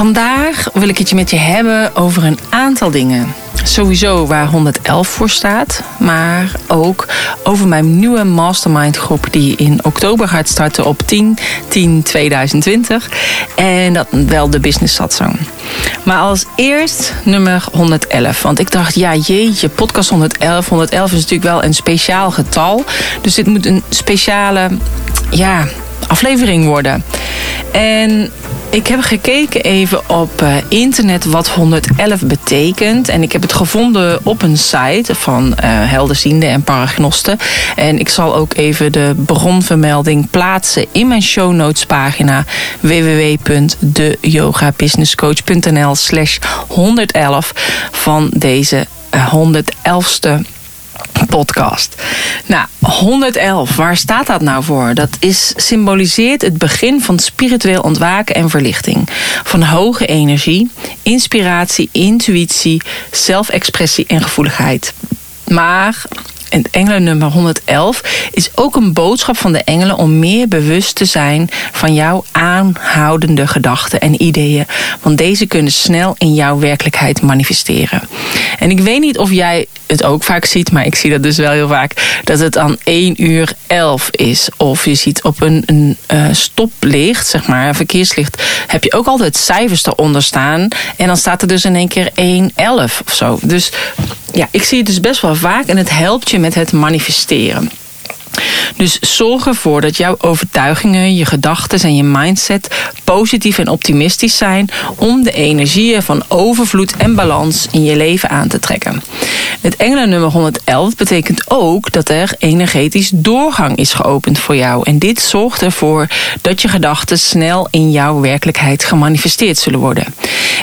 Vandaag wil ik het je met je hebben over een aantal dingen. Sowieso waar 111 voor staat, maar ook over mijn nieuwe mastermind groep die in oktober gaat starten op 10 10 2020 en dat wel de business satsang. Maar als eerst nummer 111, want ik dacht ja jeetje, podcast 111, 111 is natuurlijk wel een speciaal getal, dus dit moet een speciale ja, aflevering worden. En ik heb gekeken even op uh, internet wat 111 betekent. En ik heb het gevonden op een site van uh, en paragnosten. En ik zal ook even de bronvermelding plaatsen in mijn show notes pagina www.deyogabusinesscoach.nl slash 111 van deze uh, 111ste podcast. Nou, 111, waar staat dat nou voor? Dat is, symboliseert het begin van spiritueel ontwaken en verlichting. Van hoge energie, inspiratie, intuïtie, zelfexpressie en gevoeligheid. Maar het engelennummer 111 is ook een boodschap van de engelen om meer bewust te zijn van jouw aanhoudende gedachten en ideeën. Want deze kunnen snel in jouw werkelijkheid manifesteren. En ik weet niet of jij het ook vaak ziet, maar ik zie dat dus wel heel vaak, dat het aan 1 uur 11 is. Of je ziet op een, een uh, stoplicht, zeg maar, een verkeerslicht, heb je ook altijd cijfers eronder staan. En dan staat er dus in één keer 1, 11 of zo. Dus ja, ik zie het dus best wel vaak en het helpt je met het manifesteren. Dus zorg ervoor dat jouw overtuigingen, je gedachten en je mindset positief en optimistisch zijn om de energieën van overvloed en balans in je leven aan te trekken. Het engelennummer 111 betekent ook dat er energetisch doorgang is geopend voor jou. En dit zorgt ervoor dat je gedachten snel in jouw werkelijkheid gemanifesteerd zullen worden.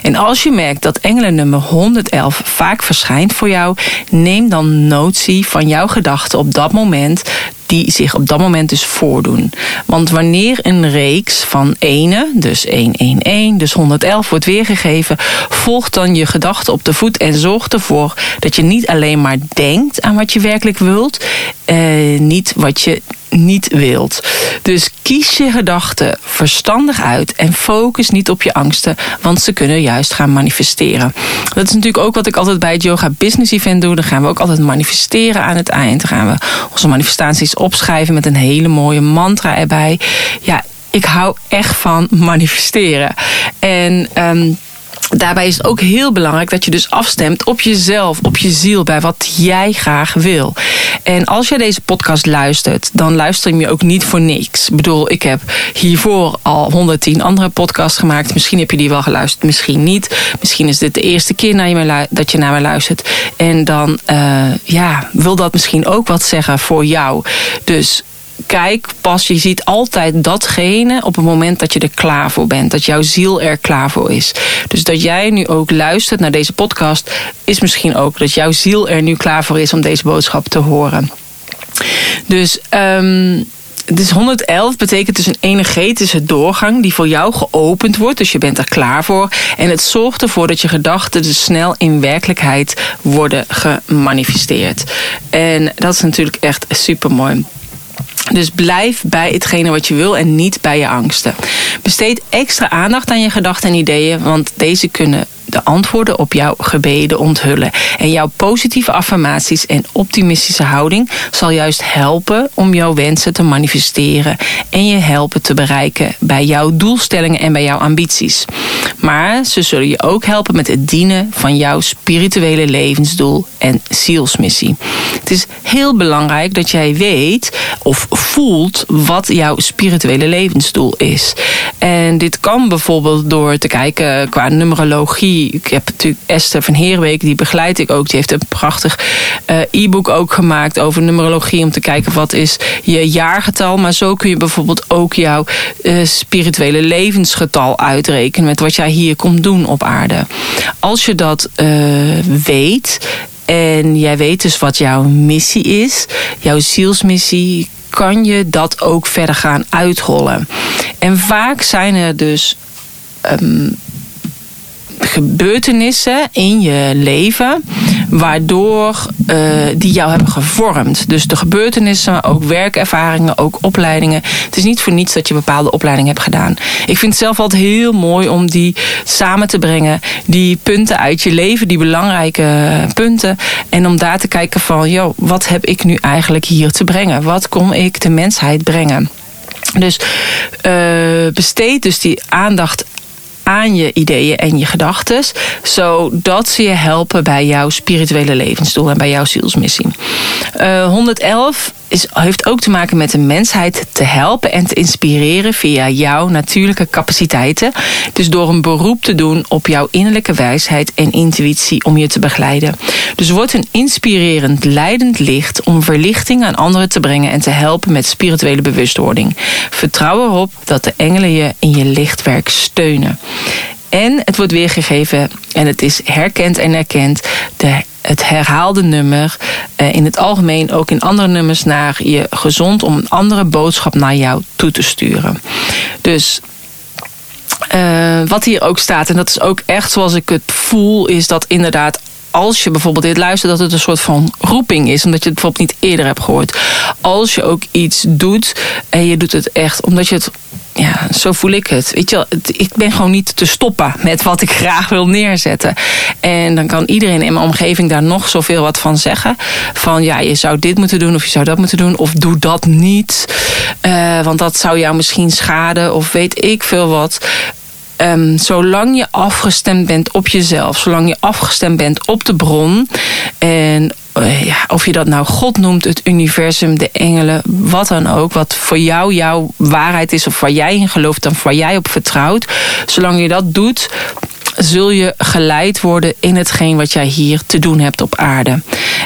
En als je merkt dat engelennummer 111 vaak verschijnt voor jou, neem dan notie van jouw gedachten op dat moment die zich op dat moment dus voordoen. Want wanneer een reeks van ene, dus 111, dus 111 wordt weergegeven, volgt dan je gedachte op de voet en zorgt ervoor dat je niet alleen maar denkt aan wat je werkelijk wilt, eh, niet wat je niet wilt. Dus kies je gedachten verstandig uit en focus niet op je angsten, want ze kunnen juist gaan manifesteren. Dat is natuurlijk ook wat ik altijd bij het Yoga Business Event doe. Dan gaan we ook altijd manifesteren aan het eind. Dan gaan we onze manifestaties opschrijven met een hele mooie mantra erbij. Ja, ik hou echt van manifesteren. En um, Daarbij is het ook heel belangrijk dat je dus afstemt op jezelf, op je ziel, bij wat jij graag wil. En als jij deze podcast luistert, dan luister je ook niet voor niks. Ik bedoel, ik heb hiervoor al 110 andere podcasts gemaakt. Misschien heb je die wel geluisterd, misschien niet. Misschien is dit de eerste keer naar je dat je naar me luistert. En dan uh, ja, wil dat misschien ook wat zeggen voor jou. Dus kijk pas, je ziet altijd datgene op het moment dat je er klaar voor bent. Dat jouw ziel er klaar voor is. Dus dat jij nu ook luistert naar deze podcast, is misschien ook dat jouw ziel er nu klaar voor is om deze boodschap te horen. Dus um, dus 111 betekent dus een energetische doorgang die voor jou geopend wordt. Dus je bent er klaar voor. En het zorgt ervoor dat je gedachten dus snel in werkelijkheid worden gemanifesteerd. En dat is natuurlijk echt super mooi. Dus blijf bij hetgene wat je wil en niet bij je angsten. Besteed extra aandacht aan je gedachten en ideeën, want deze kunnen de antwoorden op jouw gebeden onthullen. En jouw positieve affirmaties en optimistische houding zal juist helpen om jouw wensen te manifesteren en je helpen te bereiken bij jouw doelstellingen en bij jouw ambities. Maar ze zullen je ook helpen met het dienen van jouw spirituele levensdoel en zielsmissie. Het is heel belangrijk dat jij weet of voelt wat jouw spirituele levensdoel is. En dit kan bijvoorbeeld door te kijken qua numerologie missie. Ik heb natuurlijk Esther van Heerweek, die begeleid ik ook. Die heeft een prachtig uh, e-book ook gemaakt over numerologie. Om te kijken wat is je jaargetal. Maar zo kun je bijvoorbeeld ook jouw uh, spirituele levensgetal uitrekenen. Met wat jij hier komt doen op aarde. Als je dat uh, weet. En jij weet dus wat jouw missie is, jouw zielsmissie, kan je dat ook verder gaan uitrollen. En vaak zijn er dus um, gebeurtenissen in je leven waardoor uh, die jou hebben gevormd. Dus de gebeurtenissen, ook werkervaringen, ook opleidingen. Het is niet voor niets dat je bepaalde opleidingen hebt gedaan. Ik vind het zelf altijd heel mooi om die samen te brengen. Die punten uit je leven, die belangrijke punten. En om daar te kijken van, joh, wat heb ik nu eigenlijk hier te brengen? Wat kom ik de mensheid brengen? Dus uh, besteed dus die aandacht aan je ideeën en je gedachten, zodat ze je helpen bij jouw spirituele levensdoel en bij jouw zielsmissie. Uh, 111 is, heeft ook te maken met de mensheid te helpen en te inspireren via jouw natuurlijke capaciteiten. Dus door een beroep te doen op jouw innerlijke wijsheid en intuïtie om je te begeleiden. Dus word een inspirerend, leidend licht om verlichting aan anderen te brengen en te helpen met spirituele bewustwording. Vertrouw erop dat de engelen je in je lichtwerk steunen. En het wordt weergegeven en het is herkend en erkend. De het herhaalde nummer. Uh, in het algemeen ook in andere nummers naar je gezond om een andere boodschap naar jou toe te sturen. Dus uh, wat hier ook staat, en dat is ook echt zoals ik het voel, is dat inderdaad als je bijvoorbeeld dit luistert, dat het een soort van roeping is. Omdat je het bijvoorbeeld niet eerder hebt gehoord. Als je ook iets doet en je doet het echt omdat je het ja, zo voel ik het. Weet je wel, ik ben gewoon niet te stoppen met wat ik graag wil neerzetten. En dan kan iedereen in mijn omgeving daar nog zoveel wat van zeggen. Van ja, je zou dit moeten doen of je zou dat moeten doen. Of doe dat niet. Uh, want dat zou jou misschien schaden of weet ik veel wat. Um, zolang je afgestemd bent op jezelf, zolang je afgestemd bent op de bron en uh, ja, of je dat nou God noemt, het universum, de engelen, wat dan ook, wat voor jou jouw waarheid is of waar jij in gelooft en waar jij op vertrouwt, zolang je dat doet, zul je geleid worden in hetgeen wat jij hier te doen hebt op aarde.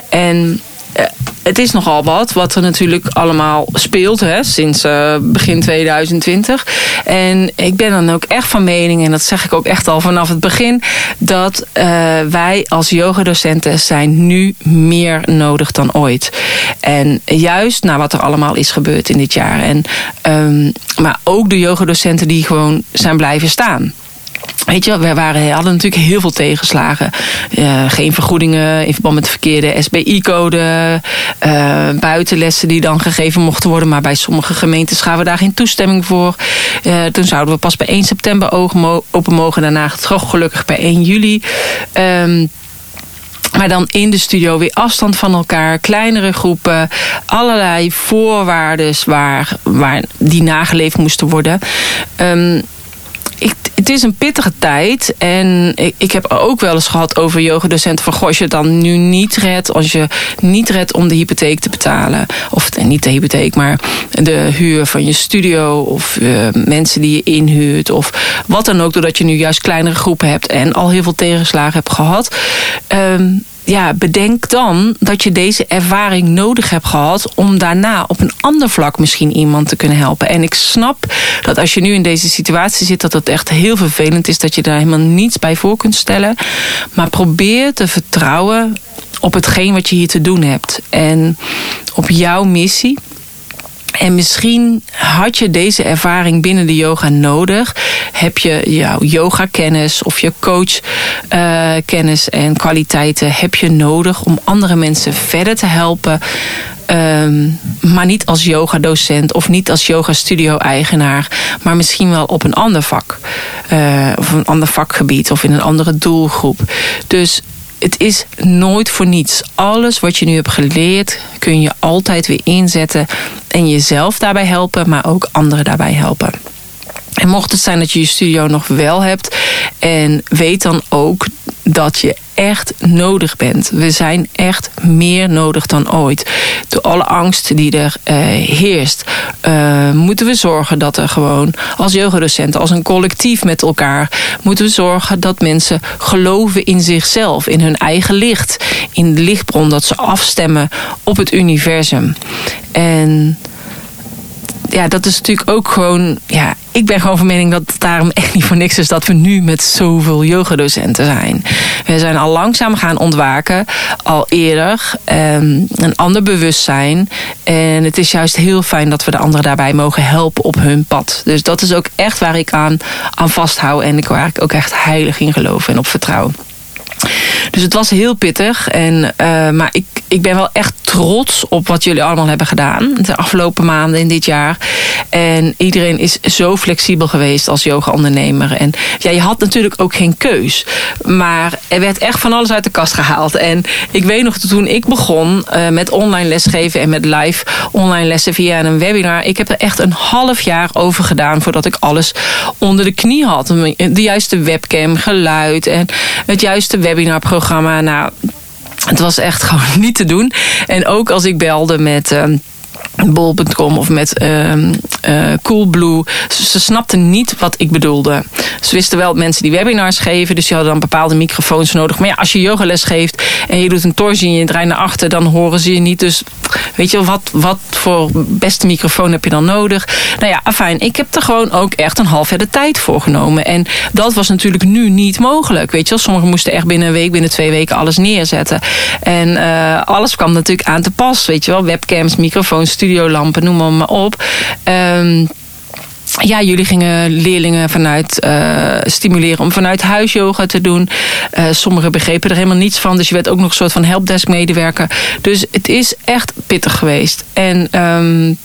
En uh, het is nogal wat, wat er natuurlijk allemaal speelt hè, sinds uh, begin 2020. En ik ben dan ook echt van mening, en dat zeg ik ook echt al vanaf het begin, dat uh, wij als yogadocenten zijn nu meer nodig dan ooit. En juist naar wat er allemaal is gebeurd in dit jaar. En, um, maar ook de yogadocenten die gewoon zijn blijven staan. Weet je, we waren, hadden natuurlijk heel veel tegenslagen. Geen vergoedingen in verband met de verkeerde SBI-code. Uh, buitenlessen die dan gegeven mochten worden. Maar bij sommige gemeentes gaven we daar geen toestemming voor. Uh, toen zouden we pas bij 1 september open mogen. Daarna toch gelukkig bij 1 juli. Um, maar dan in de studio weer afstand van elkaar, kleinere groepen, allerlei voorwaarden waar, waar die nageleefd moesten worden. Um, is een pittige tijd. En ik, ik heb ook wel eens gehad over yogadocenten. Van goh, als je dan nu niet redt. Als je niet redt om de hypotheek te betalen. Of niet de hypotheek, maar de huur van je studio. Of uh, mensen die je inhuurt. Of wat dan ook. Doordat je nu juist kleinere groepen hebt. En al heel veel tegenslagen hebt gehad. Um, ja, bedenk dan dat je deze ervaring nodig hebt gehad om daarna op een ander vlak misschien iemand te kunnen helpen. En ik snap dat als je nu in deze situatie zit, dat het echt heel vervelend is dat je daar helemaal niets bij voor kunt stellen. Maar probeer te vertrouwen op hetgeen wat je hier te doen hebt. En op jouw missie. En misschien had je deze ervaring binnen de yoga nodig. Heb je jouw yoga kennis of je coach uh, kennis en kwaliteiten heb je nodig om andere mensen verder te helpen. Um, maar niet als yogadocent of niet als yoga studio eigenaar. Maar misschien wel op een ander vak. Uh, of een ander vakgebied of in een andere doelgroep. Dus het is nooit voor niets. Alles wat je nu hebt geleerd kun je altijd weer inzetten en jezelf daarbij helpen, maar ook anderen daarbij helpen. En mocht het zijn dat je je studio nog wel hebt en weet dan ook dat je echt nodig bent. We zijn echt meer nodig dan ooit. Door alle angst die er uh, heerst, uh, moeten we zorgen dat er gewoon als yogadocenten, als een collectief met elkaar, moeten we zorgen dat mensen geloven in zichzelf, in hun eigen licht, in de lichtbron, dat ze afstemmen op het universum. En ja, dat is natuurlijk ook gewoon. Ja, ik ben gewoon van mening dat het daarom echt niet voor niks is dat we nu met zoveel yogadocenten zijn. We zijn al langzaam gaan ontwaken, al eerder. Um, een ander bewustzijn. En het is juist heel fijn dat we de anderen daarbij mogen helpen op hun pad. Dus dat is ook echt waar ik aan, aan vasthoud en waar ik ook echt heilig in geloof en op vertrouw. Dus het was heel pittig. En, uh, maar ik, ik ben wel echt trots op wat jullie allemaal hebben gedaan. De afgelopen maanden in dit jaar. En iedereen is zo flexibel geweest als yoga-ondernemer. En ja, je had natuurlijk ook geen keus. Maar er werd echt van alles uit de kast gehaald. En ik weet nog toen ik begon uh, met online lesgeven en met live online lessen via een webinar. Ik heb er echt een half jaar over gedaan voordat ik alles onder de knie had. De juiste webcam, geluid en het juiste webinarprogramma. Nou, het was echt gewoon niet te doen. En ook als ik belde met. Uh, bol.com of met uh, uh, Coolblue. Ze, snapten niet wat ik bedoelde. Ze wisten wel mensen die webinars geven, dus die hadden dan bepaalde microfoons nodig. Maar ja, als je yogales geeft en je doet een torsie en je draait naar achter, dan horen ze je niet. Dus weet je, wat, wat voor beste microfoon heb je dan nodig? Nou ja, fijn. Ik heb er gewoon ook echt een half jaar de tijd voor genomen. En dat was natuurlijk nu niet mogelijk. Weet je, sommigen moesten echt binnen een week, binnen twee weken alles neerzetten. En uh, alles kwam natuurlijk aan te pas. Weet je wel, webcams, microfoons, studiolampen, noem maar op. Um, ja, jullie gingen leerlingen vanuit uh, stimuleren om vanuit huis yoga te doen. Uh, sommigen begrepen er helemaal niets van. Dus je werd ook nog een soort van helpdesk medewerker. Dus het is echt pittig geweest. En um,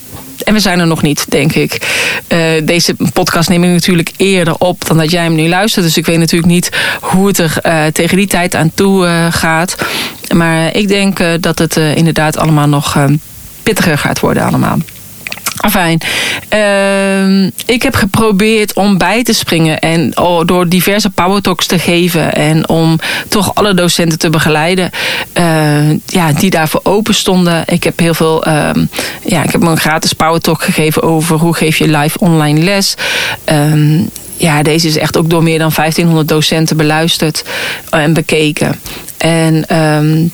en we zijn er nog niet, denk ik. Uh, deze podcast neem ik natuurlijk eerder op dan dat jij hem nu luistert. Dus ik weet natuurlijk niet hoe het er tegen die tijd aan toe gaat. Maar ik denk dat het inderdaad allemaal nog pittiger gaat worden allemaal. Fijn. Uh, ik heb geprobeerd om bij te springen en oh, door diverse power talks te geven en om toch alle docenten te begeleiden uh, ja, die daarvoor open stonden. Ik heb heel veel, uh, ja, ik heb een gratis power talk gegeven over hoe geef je live online les. Ehm, ja, deze is echt ook door meer dan 1500 docenten beluisterd en bekeken. En ehm,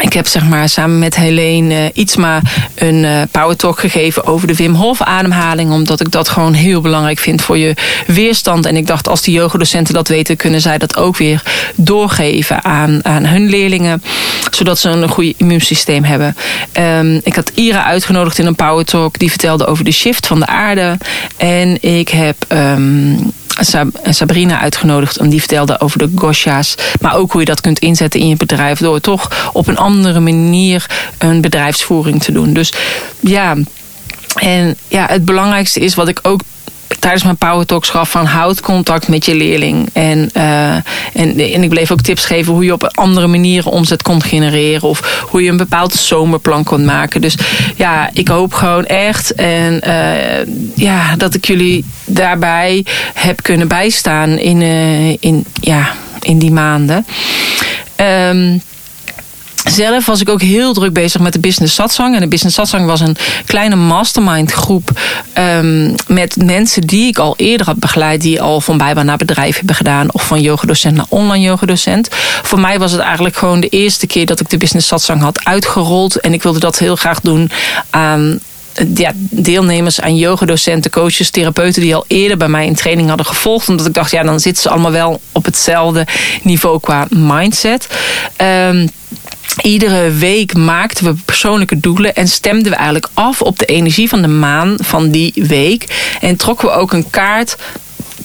ik heb zeg maar samen met Helene uh, Ietsma een uh, power talk gegeven over de Wim Hof ademhaling. Omdat ik dat gewoon heel belangrijk vind voor je weerstand. En ik dacht als die yogadocenten dat weten kunnen zij dat ook weer doorgeven aan, aan hun leerlingen. Zodat ze een goed immuunsysteem hebben. Um, ik had Ira uitgenodigd in een power talk. Die vertelde over de shift van de aarde. En ik heb... Um, Sabrina uitgenodigd. En die vertelde over de gosha's. Maar ook hoe je dat kunt inzetten in je bedrijf. Door toch op een andere manier een bedrijfsvoering te doen. Dus ja. En ja, het belangrijkste is wat ik ook tijdens mijn Power Talks gaf van houd contact met je leerling. En, uh, en, en ik bleef ook tips geven hoe je op andere manieren omzet kon genereren. Of hoe je een bepaald zomerplan kon maken. Dus ja, ik hoop gewoon echt en, uh, ja, dat ik jullie daarbij heb kunnen bijstaan in, uh, in, ja, in die maanden. Um, zelf was ik ook heel druk bezig met de Business Satsang. En de Business Satsang was een kleine mastermind groep um, met mensen die ik al eerder had begeleid. Die al van bijbaan naar bedrijf hebben gedaan. Of van yogadocent naar online yogadocent. Voor mij was het eigenlijk gewoon de eerste keer dat ik de Business Satsang had uitgerold. En ik wilde dat heel graag doen aan ja, deelnemers aan yogadocenten, coaches, therapeuten die al eerder bij mij in training hadden gevolgd. Omdat ik dacht, ja, dan zitten ze allemaal wel op hetzelfde niveau qua mindset. Um, Iedere week maakten we persoonlijke doelen en stemden we eigenlijk af op de energie van de maan van die week. En trokken we ook een kaart,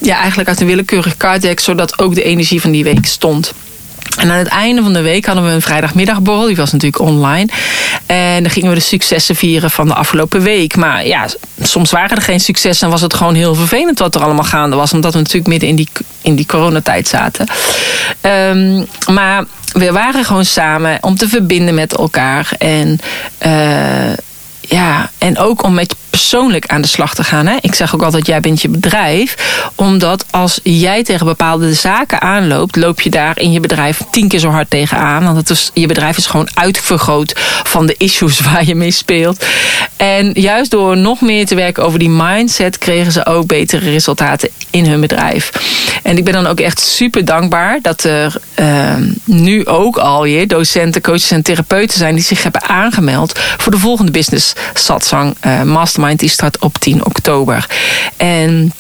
ja, eigenlijk uit een willekeurig kaartdek, zodat ook de energie van die week stond. En aan het einde van de week hadden we een vrijdagmiddagborrel. Die was natuurlijk online. En dan gingen we de successen vieren van de afgelopen week. Maar ja, soms waren er geen successen. En was het gewoon heel vervelend wat er allemaal gaande was. Omdat we natuurlijk midden in die, in die coronatijd zaten. Um, maar we waren gewoon samen om te verbinden met elkaar. En uh, ja, en ook om met persoonlijk aan de slag te gaan. Hè? Ik zeg ook altijd, jij bent je bedrijf. Omdat als jij tegen bepaalde zaken aanloopt, loop je daar in je bedrijf tien keer zo hard tegenaan. Want het is, je bedrijf is gewoon uitvergroot van de issues waar je mee speelt. En juist door nog meer te werken over die mindset, kregen ze ook betere resultaten in hun bedrijf. En ik ben dan ook echt super dankbaar dat er uh, nu ook alweer docenten, coaches en therapeuten zijn die zich hebben aangemeld voor de volgende business satsang uh, mastermind die start op 10 oktober. En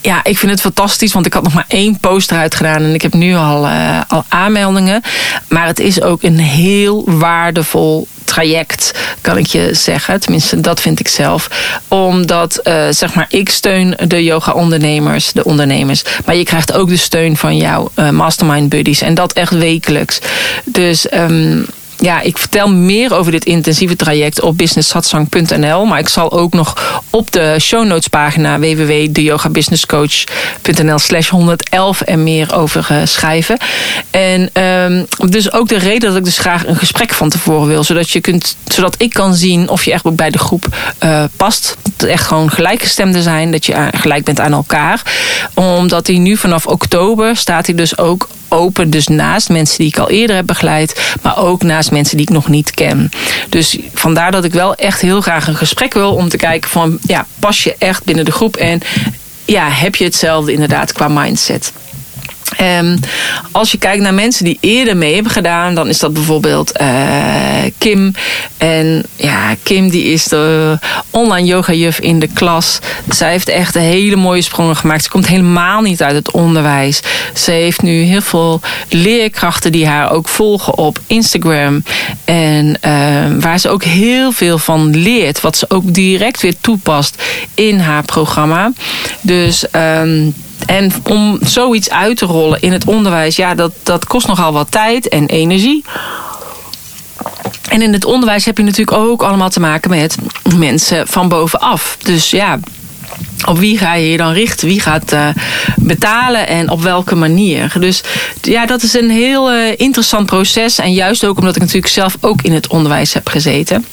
ja, ik vind het fantastisch, want ik had nog maar één post eruit gedaan en ik heb nu al, uh, al aanmeldingen. Maar het is ook een heel waardevol traject, kan ik je zeggen. Tenminste, dat vind ik zelf. Omdat, uh, zeg maar, ik steun de yoga-ondernemers, de ondernemers. Maar je krijgt ook de steun van jouw uh, mastermind buddies. En dat echt wekelijks. Dus um, ja, ik vertel meer over dit intensieve traject op businesssatsang.nl. Maar ik zal ook nog op de show notes pagina www.deyogabusinesscoach.nl slash 111 en meer over uh, schrijven. En um, dus ook de reden dat ik dus graag een gesprek van tevoren wil. Zodat, je kunt, zodat ik kan zien of je echt bij de groep uh, past. Dat echt gewoon gelijkgestemden zijn. Dat je gelijk bent aan elkaar. Omdat hij nu vanaf oktober staat hij dus ook open. Dus naast mensen die ik al eerder heb begeleid, maar ook naast mensen die ik nog niet ken. Dus vandaar dat ik wel echt heel graag een gesprek wil om te kijken van ja, pas je echt binnen de groep en ja, heb je hetzelfde inderdaad qua mindset. Um, als je kijkt naar mensen die eerder mee hebben gedaan, dan is dat bijvoorbeeld uh, Kim. En ja, Kim die is de online yoga juf in de klas. Zij heeft echt hele mooie sprongen gemaakt. Ze komt helemaal niet uit het onderwijs. Ze heeft nu heel veel leerkrachten die haar ook volgen op Instagram. En uh, waar ze ook heel veel van leert. Wat ze ook direct weer toepast in haar programma. Dus um, en om zoiets uit te rollen in het onderwijs, ja, dat, dat kost nogal wat tijd en energie. En in het onderwijs heb je natuurlijk ook allemaal te maken met mensen van bovenaf. Dus ja, op wie ga je je dan richten? Wie gaat uh, betalen en op welke manier? Dus ja, dat is een heel uh, interessant proces. En juist ook omdat ik natuurlijk zelf ook in het onderwijs heb gezeten.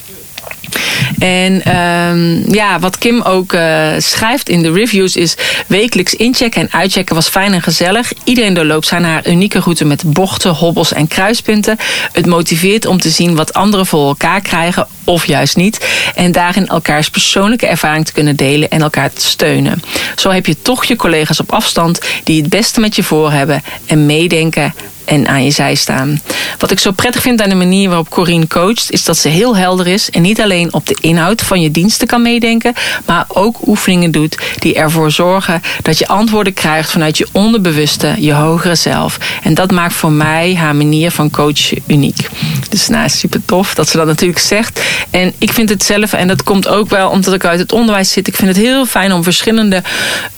En um, ja, wat Kim ook uh, schrijft in de reviews is... wekelijks inchecken en uitchecken was fijn en gezellig. Iedereen doorloopt zijn haar unieke route met bochten, hobbels en kruispunten. Het motiveert om te zien wat anderen voor elkaar krijgen of juist niet. En daarin elkaars persoonlijke ervaring te kunnen delen en elkaar te steunen. Zo heb je toch je collega's op afstand die het beste met je voor hebben... en meedenken en aan je zij staan. Wat ik zo prettig vind aan de manier waarop Corine coacht, is dat ze heel helder is en niet alleen op de inhoud van je diensten kan meedenken, maar ook oefeningen doet die ervoor zorgen dat je antwoorden krijgt vanuit je onderbewuste, je hogere zelf. En dat maakt voor mij haar manier van coachen uniek. Dus nou, super tof dat ze dat natuurlijk zegt. En ik vind het zelf, en dat komt ook wel omdat ik uit het onderwijs zit, ik vind het heel fijn om verschillende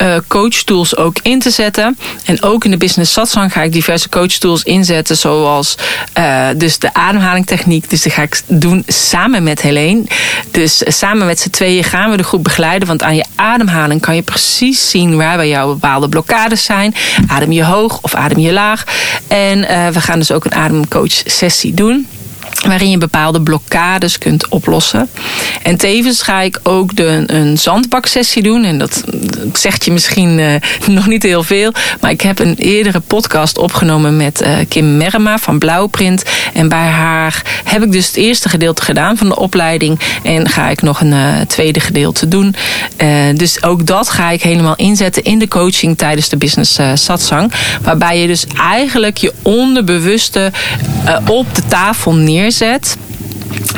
uh, coachtools ook in te zetten. En ook in de business satsang ga ik diverse coachtools inzetten, zoals uh, dus de ademhalingtechniek. Dus die ga ik doen samen met Helene. Dus samen met z'n tweeën gaan we de groep begeleiden. Want aan je ademhaling kan je precies zien waar bij jou bepaalde blokkades zijn. Adem je hoog of adem je laag. En uh, we gaan dus ook een ademcoach sessie doen waarin je bepaalde blokkades kunt oplossen. En tevens ga ik ook de, een zandbaksessie doen. En dat zegt je misschien uh, nog niet heel veel. Maar ik heb een eerdere podcast opgenomen met uh, Kim Merma van Blauwprint. En bij haar heb ik dus het eerste gedeelte gedaan van de opleiding. En ga ik nog een uh, tweede gedeelte doen. dus ook dat ga ik helemaal inzetten in de coaching tijdens de business satsang. Waarbij je dus eigenlijk je onderbewuste op de tafel neer neerzet.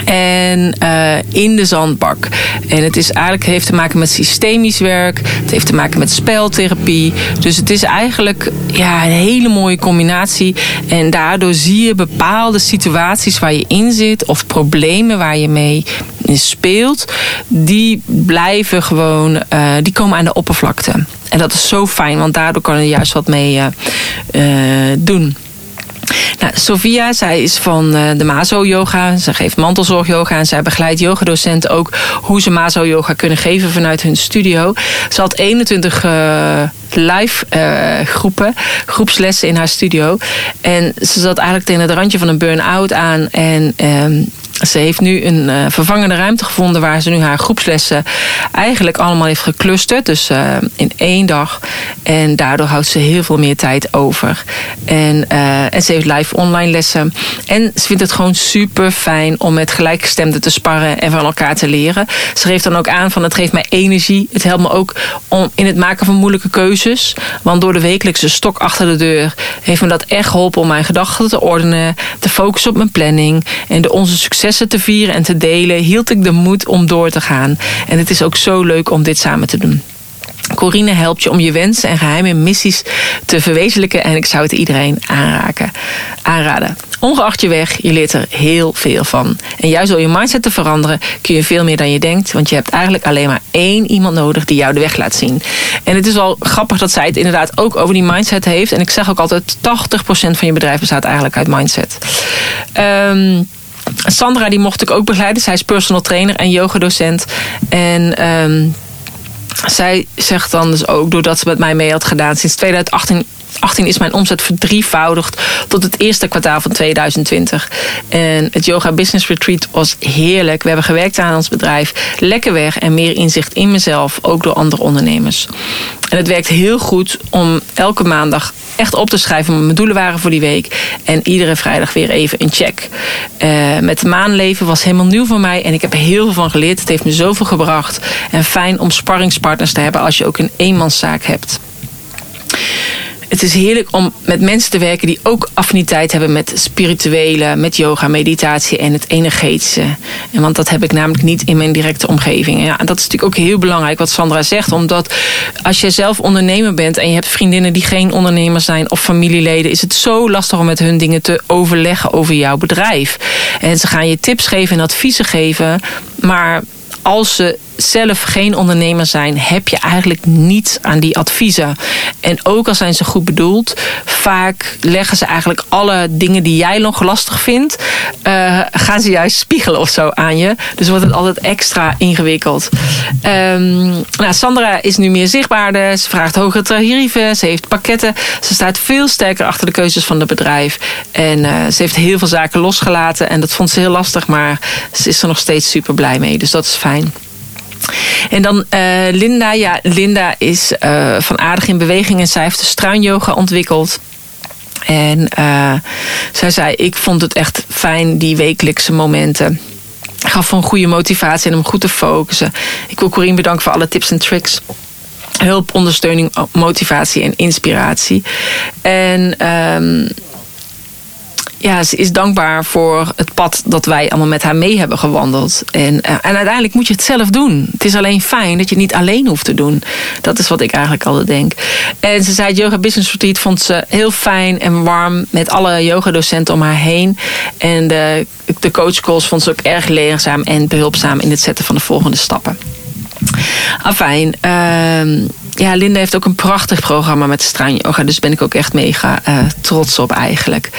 En uh, in de zandbak. En het is eigenlijk, heeft te maken met systemisch werk. Het heeft te maken met speltherapie. Dus het is eigenlijk ja, een hele mooie combinatie. En daardoor zie je bepaalde situaties waar je in zit. Of problemen waar je mee speelt. Die blijven gewoon, uh, die komen aan de oppervlakte. En dat is zo fijn, want daardoor kan je juist wat mee uh, doen. Nou, Sophia, zij is van uh, de Mazo Yoga. Ze geeft mantelzorg yoga en zij begeleidt yogadocenten ook hoe ze Mazo Yoga kunnen geven vanuit hun studio. Ze had 21 uh, live uh, groepen, groepslessen in haar studio. En ze zat eigenlijk tegen het randje van een burn-out aan. En um, ze heeft nu een uh, vervangende ruimte gevonden waar ze nu haar groepslessen eigenlijk allemaal heeft geclusterd. Dus uh, in één dag. En daardoor houdt ze heel veel meer tijd over. En, uh, en ze heeft live online lessen. En ze vindt het gewoon super fijn om met gelijkgestemden te sparren en van elkaar te leren. Ze geeft dan ook aan van het geeft mij energie. Het helpt me ook om in het maken van moeilijke keuzes. Want door de wekelijkse stok achter de deur heeft me dat echt geholpen om mijn gedachten te ordenen, te focussen op mijn planning en de onze successen te vieren en te delen, hield ik de moed om door te gaan. En het is ook zo leuk om dit samen te doen. Corine helpt je om je wensen en geheime missies te verwezenlijken. En ik zou het iedereen aanraden. Ongeacht je weg, je leert er heel veel van. En juist door je mindset te veranderen kun je veel meer dan je denkt. Want je hebt eigenlijk alleen maar één iemand nodig die jou de weg laat zien. En het is wel grappig dat zij het inderdaad ook over die mindset heeft. En ik zeg ook altijd, 80% van je bedrijf bestaat eigenlijk uit mindset. Um, Sandra die mocht ik ook begeleiden. Zij is personal trainer en yogadocent. En... Um, zij zegt dan dus ook, doordat ze met mij mee had gedaan sinds 2018 18 is mijn omzet verdrievoudigd tot het eerste kwartaal van 2020. En het Yoga Business Retreat was heerlijk. We hebben gewerkt aan ons bedrijf. Lekker weg en meer inzicht in mezelf, ook door andere ondernemers. En het werkt heel goed om elke maandag echt op te schrijven wat mijn doelen waren voor die week. En iedere vrijdag weer even een check. Uh, met maanleven was helemaal nieuw voor mij. En ik heb er heel veel van geleerd. Het heeft me zoveel gebracht. En fijn om sparringspartners te hebben als je ook een eenmanszaak hebt het is heerlijk om met mensen te werken die ook affiniteit hebben met spirituele, met yoga, meditatie en het energetische. En want dat heb ik namelijk niet in mijn directe omgeving. Ja, en dat is natuurlijk ook heel belangrijk wat Sandra zegt, omdat als je zelf ondernemer bent en je hebt vriendinnen die geen ondernemers zijn of familieleden, is het zo lastig om met hun dingen te overleggen over jouw bedrijf. En ze gaan je tips geven en adviezen geven, maar als ze zelf geen ondernemer zijn, heb je eigenlijk niets aan die adviezen. En ook al zijn ze goed bedoeld, vaak leggen ze eigenlijk alle dingen die jij nog lastig vindt, uh, gaan ze juist spiegelen of zo aan je. Dus wordt het altijd extra ingewikkeld. Um, nou, Sandra is nu meer zichtbaarder. Ze vraagt hogere tarieven. Ze heeft pakketten. Ze staat veel sterker achter de keuzes van het bedrijf. En uh, ze heeft heel veel zaken losgelaten. En dat vond ze heel lastig, maar ze is er nog steeds super blij mee. Dus dat is fijn. En dan uh, Linda. Ja, Linda is uh, van aardig in beweging en zij heeft de struinyoga ontwikkeld. En uh, zij zei, ik vond het echt fijn, die wekelijkse momenten. Gaf van goede motivatie en om goed te focussen. Ik wil Corine bedanken voor alle tips en tricks hulp, ondersteuning, motivatie en inspiratie. En um, ja, ze is dankbaar voor het pad dat wij allemaal met haar mee hebben gewandeld. En, eh, en uiteindelijk moet je het zelf doen. Het is alleen fijn dat je het niet alleen hoeft te doen. Dat is wat ik eigenlijk altijd denk. En ze zei, Yoga Business Retreat vond ze heel fijn en warm met alle yogadocenten om haar heen. En de, de coachcalls vond ze ook erg leerzaam en behulpzaam in het zetten van de volgende stappen. Afijn, uh, ja, Linda heeft ook een prachtig programma met straanyoga. Dus ben ik ook echt mega uh, trots op eigenlijk.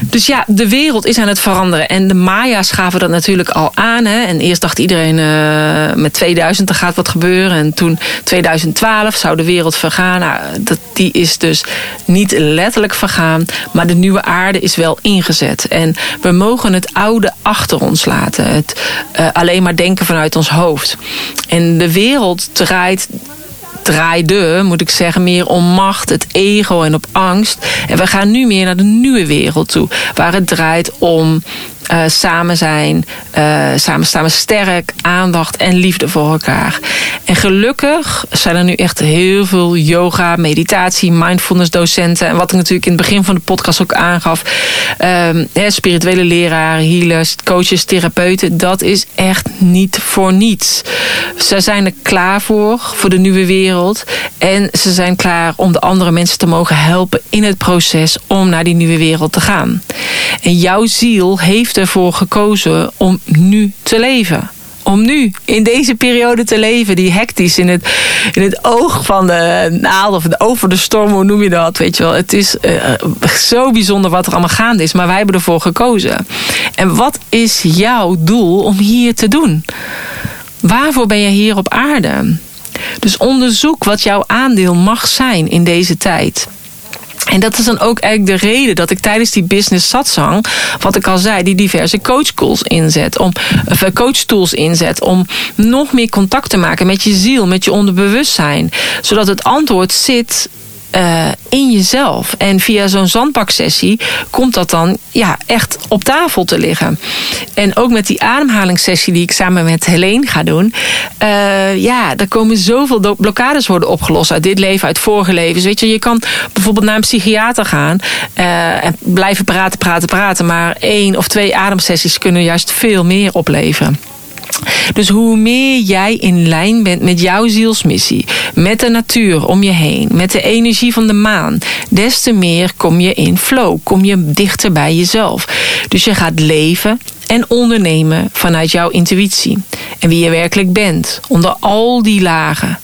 Dus ja, de wereld is aan het veranderen. En de Maya's gaven dat natuurlijk al aan. Hè. En eerst dacht iedereen uh, met 2000 er gaat wat gebeuren. En toen 2012 zou de wereld vergaan. Nou, dat, die is dus niet letterlijk vergaan. Maar de nieuwe aarde is wel ingezet. En we mogen het oude achter ons laten. Het uh, alleen maar denken vanuit ons hoofd. En de wereld draait draaide, moet ik zeggen, meer om macht, het ego en op angst. En we gaan nu meer naar de nieuwe wereld toe, waar het draait om uh, samen zijn, uh, samen staan sterk, aandacht en liefde voor elkaar. En gelukkig zijn er nu echt heel veel yoga, meditatie, mindfulness docenten. En wat ik natuurlijk in het begin van de podcast ook aangaf. Um, spirituele leraren, healers, coaches, therapeuten. Dat is echt niet voor niets. Ze zijn er klaar voor, voor de nieuwe wereld. En ze zijn klaar om de andere mensen te mogen helpen in het proces om naar die nieuwe wereld te gaan. En jouw ziel heeft ervoor gekozen om nu te leven om nu in deze periode te leven, die hectisch in het, in het oog van de naald of over de storm, hoe noem je dat? Weet je wel, het is uh, zo bijzonder wat er allemaal gaande is, maar wij hebben ervoor gekozen. En wat is jouw doel om hier te doen? Waarvoor ben je hier op aarde? Dus onderzoek wat jouw aandeel mag zijn in deze tijd. En dat is dan ook eigenlijk de reden dat ik tijdens die business satsang, wat ik al zei, die diverse coachtools inzet, om eh, coachtools inzet om nog meer contact te maken met je ziel, met je onderbewustzijn, zodat het antwoord zit uh, in jezelf. En via zo'n zandbaksessie komt dat dan ja, echt op tafel te liggen. En ook met die ademhalingssessie die ik samen met Helene ga doen. Uh, ja, er komen zoveel blokkades worden opgelost uit dit leven, uit vorige levens. Weet je, je kan bijvoorbeeld naar een psychiater gaan uh, en blijven praten, praten, praten. Maar één of twee ademsessies kunnen juist veel meer opleveren. Dus hoe meer jij in lijn bent met jouw zielsmissie, met de natuur om je heen, met de energie van de maan, des te meer kom je in flow, kom je dichter bij jezelf. Dus je gaat leven en ondernemen vanuit jouw intuïtie en wie je werkelijk bent, onder al die lagen.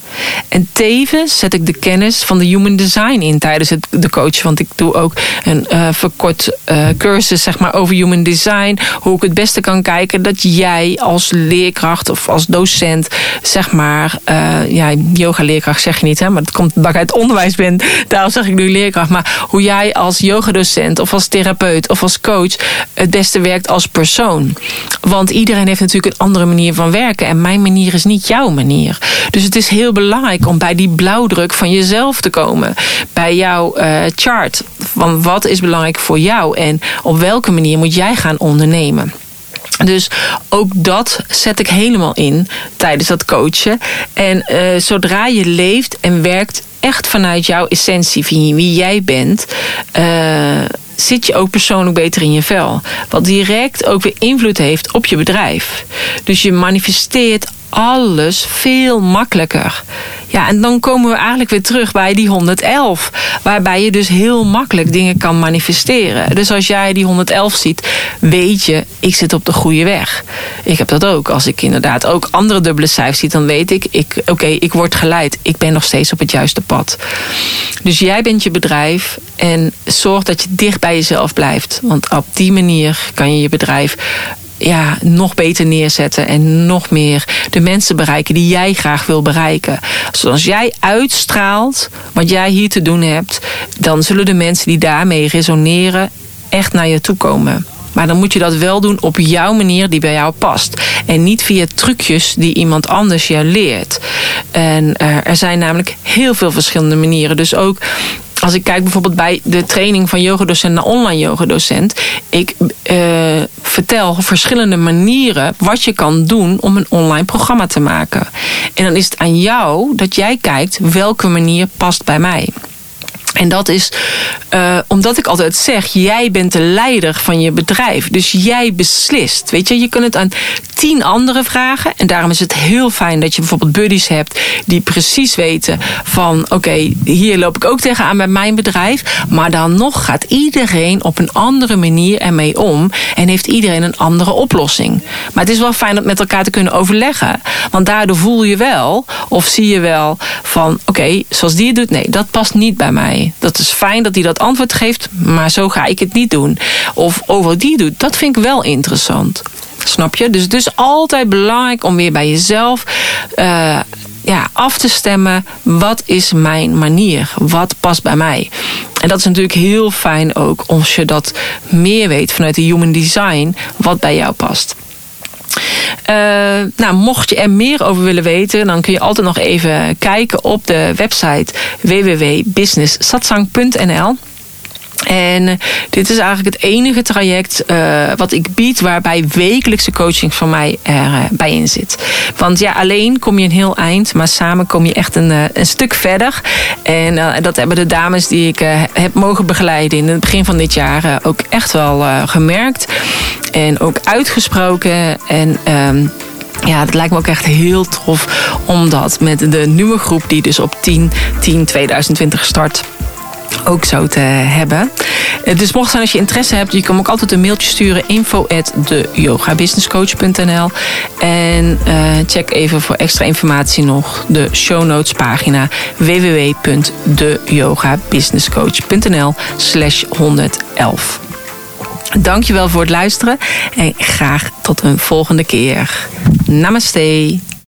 En tevens zet ik de kennis van de human design in tijdens het, de coach. Want ik doe ook een uh, verkort uh, cursus zeg maar, over human design. Hoe ik het beste kan kijken dat jij als leerkracht of als docent, zeg maar, uh, ja, yoga-leerkracht zeg je niet, hè, maar het komt dat ik uit onderwijs ben. Daarom zeg ik nu leerkracht. Maar hoe jij als yogadocent of als therapeut of als coach het beste werkt als persoon. Want iedereen heeft natuurlijk een andere manier van werken. En mijn manier is niet jouw manier. Dus het is heel belangrijk om bij die blauwdruk van jezelf te komen. Bij jouw uh, chart. Van wat is belangrijk voor jou en op welke manier moet jij gaan ondernemen. Dus ook dat zet ik helemaal in tijdens dat coachen. En uh, zodra je leeft en werkt echt vanuit jouw essentie, wie jij bent. Uh, zit je ook persoonlijk beter in je vel. Wat direct ook weer invloed heeft op je bedrijf. Dus je manifesteert alles veel makkelijker. Ja, en dan komen we eigenlijk weer terug bij die 111. Waarbij je dus heel makkelijk dingen kan manifesteren. Dus als jij die 111 ziet, weet je, ik zit op de goede weg. Ik heb dat ook. Als ik inderdaad ook andere dubbele cijfers zie, dan weet ik, ik oké, ik word geleid. Ik ben nog steeds op het juiste pad. Dus jij bent je bedrijf en zorg dat je dicht bij jezelf blijft. Want op die manier kan je je bedrijf ja, nog beter neerzetten en nog meer de mensen bereiken die jij graag wil bereiken. Zoals jij uitstraalt wat jij hier te doen hebt, dan zullen de mensen die daarmee resoneren echt naar je toe komen. Maar dan moet je dat wel doen op jouw manier die bij jou past. En niet via trucjes die iemand anders je leert. En uh, er zijn namelijk heel veel verschillende manieren. Dus ook als ik kijk bijvoorbeeld bij de training van yogadocent naar online yogadocent. Ik uh, vertel verschillende manieren wat je kan doen om een online programma te maken. En dan is het aan jou dat jij kijkt welke manier past bij mij. En dat is uh, omdat ik altijd zeg: jij bent de leider van je bedrijf. Dus jij beslist. Weet je, je kunt het aan tien anderen vragen. En daarom is het heel fijn dat je bijvoorbeeld buddies hebt die precies weten van: oké, hier loop ik ook tegenaan bij mijn bedrijf. Maar dan nog gaat iedereen op een andere manier ermee om. En heeft iedereen een andere oplossing. Maar het is wel fijn om met elkaar te kunnen overleggen. Want daardoor voel je wel of zie je wel van: oké, zoals die het doet, nee, dat past niet bij mij. Dat is fijn dat hij dat antwoord geeft, maar zo ga ik het niet doen. Of over die doet, dat vind ik wel interessant. Snap je? Dus het is altijd belangrijk om weer bij jezelf uh, ja, af te stemmen. Wat is mijn manier? Wat past bij mij? En dat is natuurlijk heel fijn ook als je dat meer weet vanuit de human design. Wat bij jou past. Uh, nou, mocht je er meer over willen weten, dan kun je altijd nog even kijken op de website www.businesssatsang.nl. En eh, dit is eigenlijk het enige traject uh, wat ik bied waarbij wekelijkse coaching van mij erbij uh, in zit. Want ja, alleen kom je een heel eind, maar samen kom je echt een, een stuk verder. En dat hebben de dames die ik heb mogen begeleiden in het begin van dit jaar ook echt wel gemerkt. En ook uitgesproken. En. Um, ja, het lijkt me ook echt heel tof om dat met de nieuwe groep die dus op 10 10 2020 start ook zo te hebben. Eh, dus mocht zijn als je interesse hebt, je kan ook altijd een mailtje sturen info at deyogabusinesscoach.nl en uh, check even voor extra informatie nog de show notes pagina www.deyogabusinesscoach.nl slash 111. Dankjewel voor het luisteren en graag tot een volgende keer. Namaste.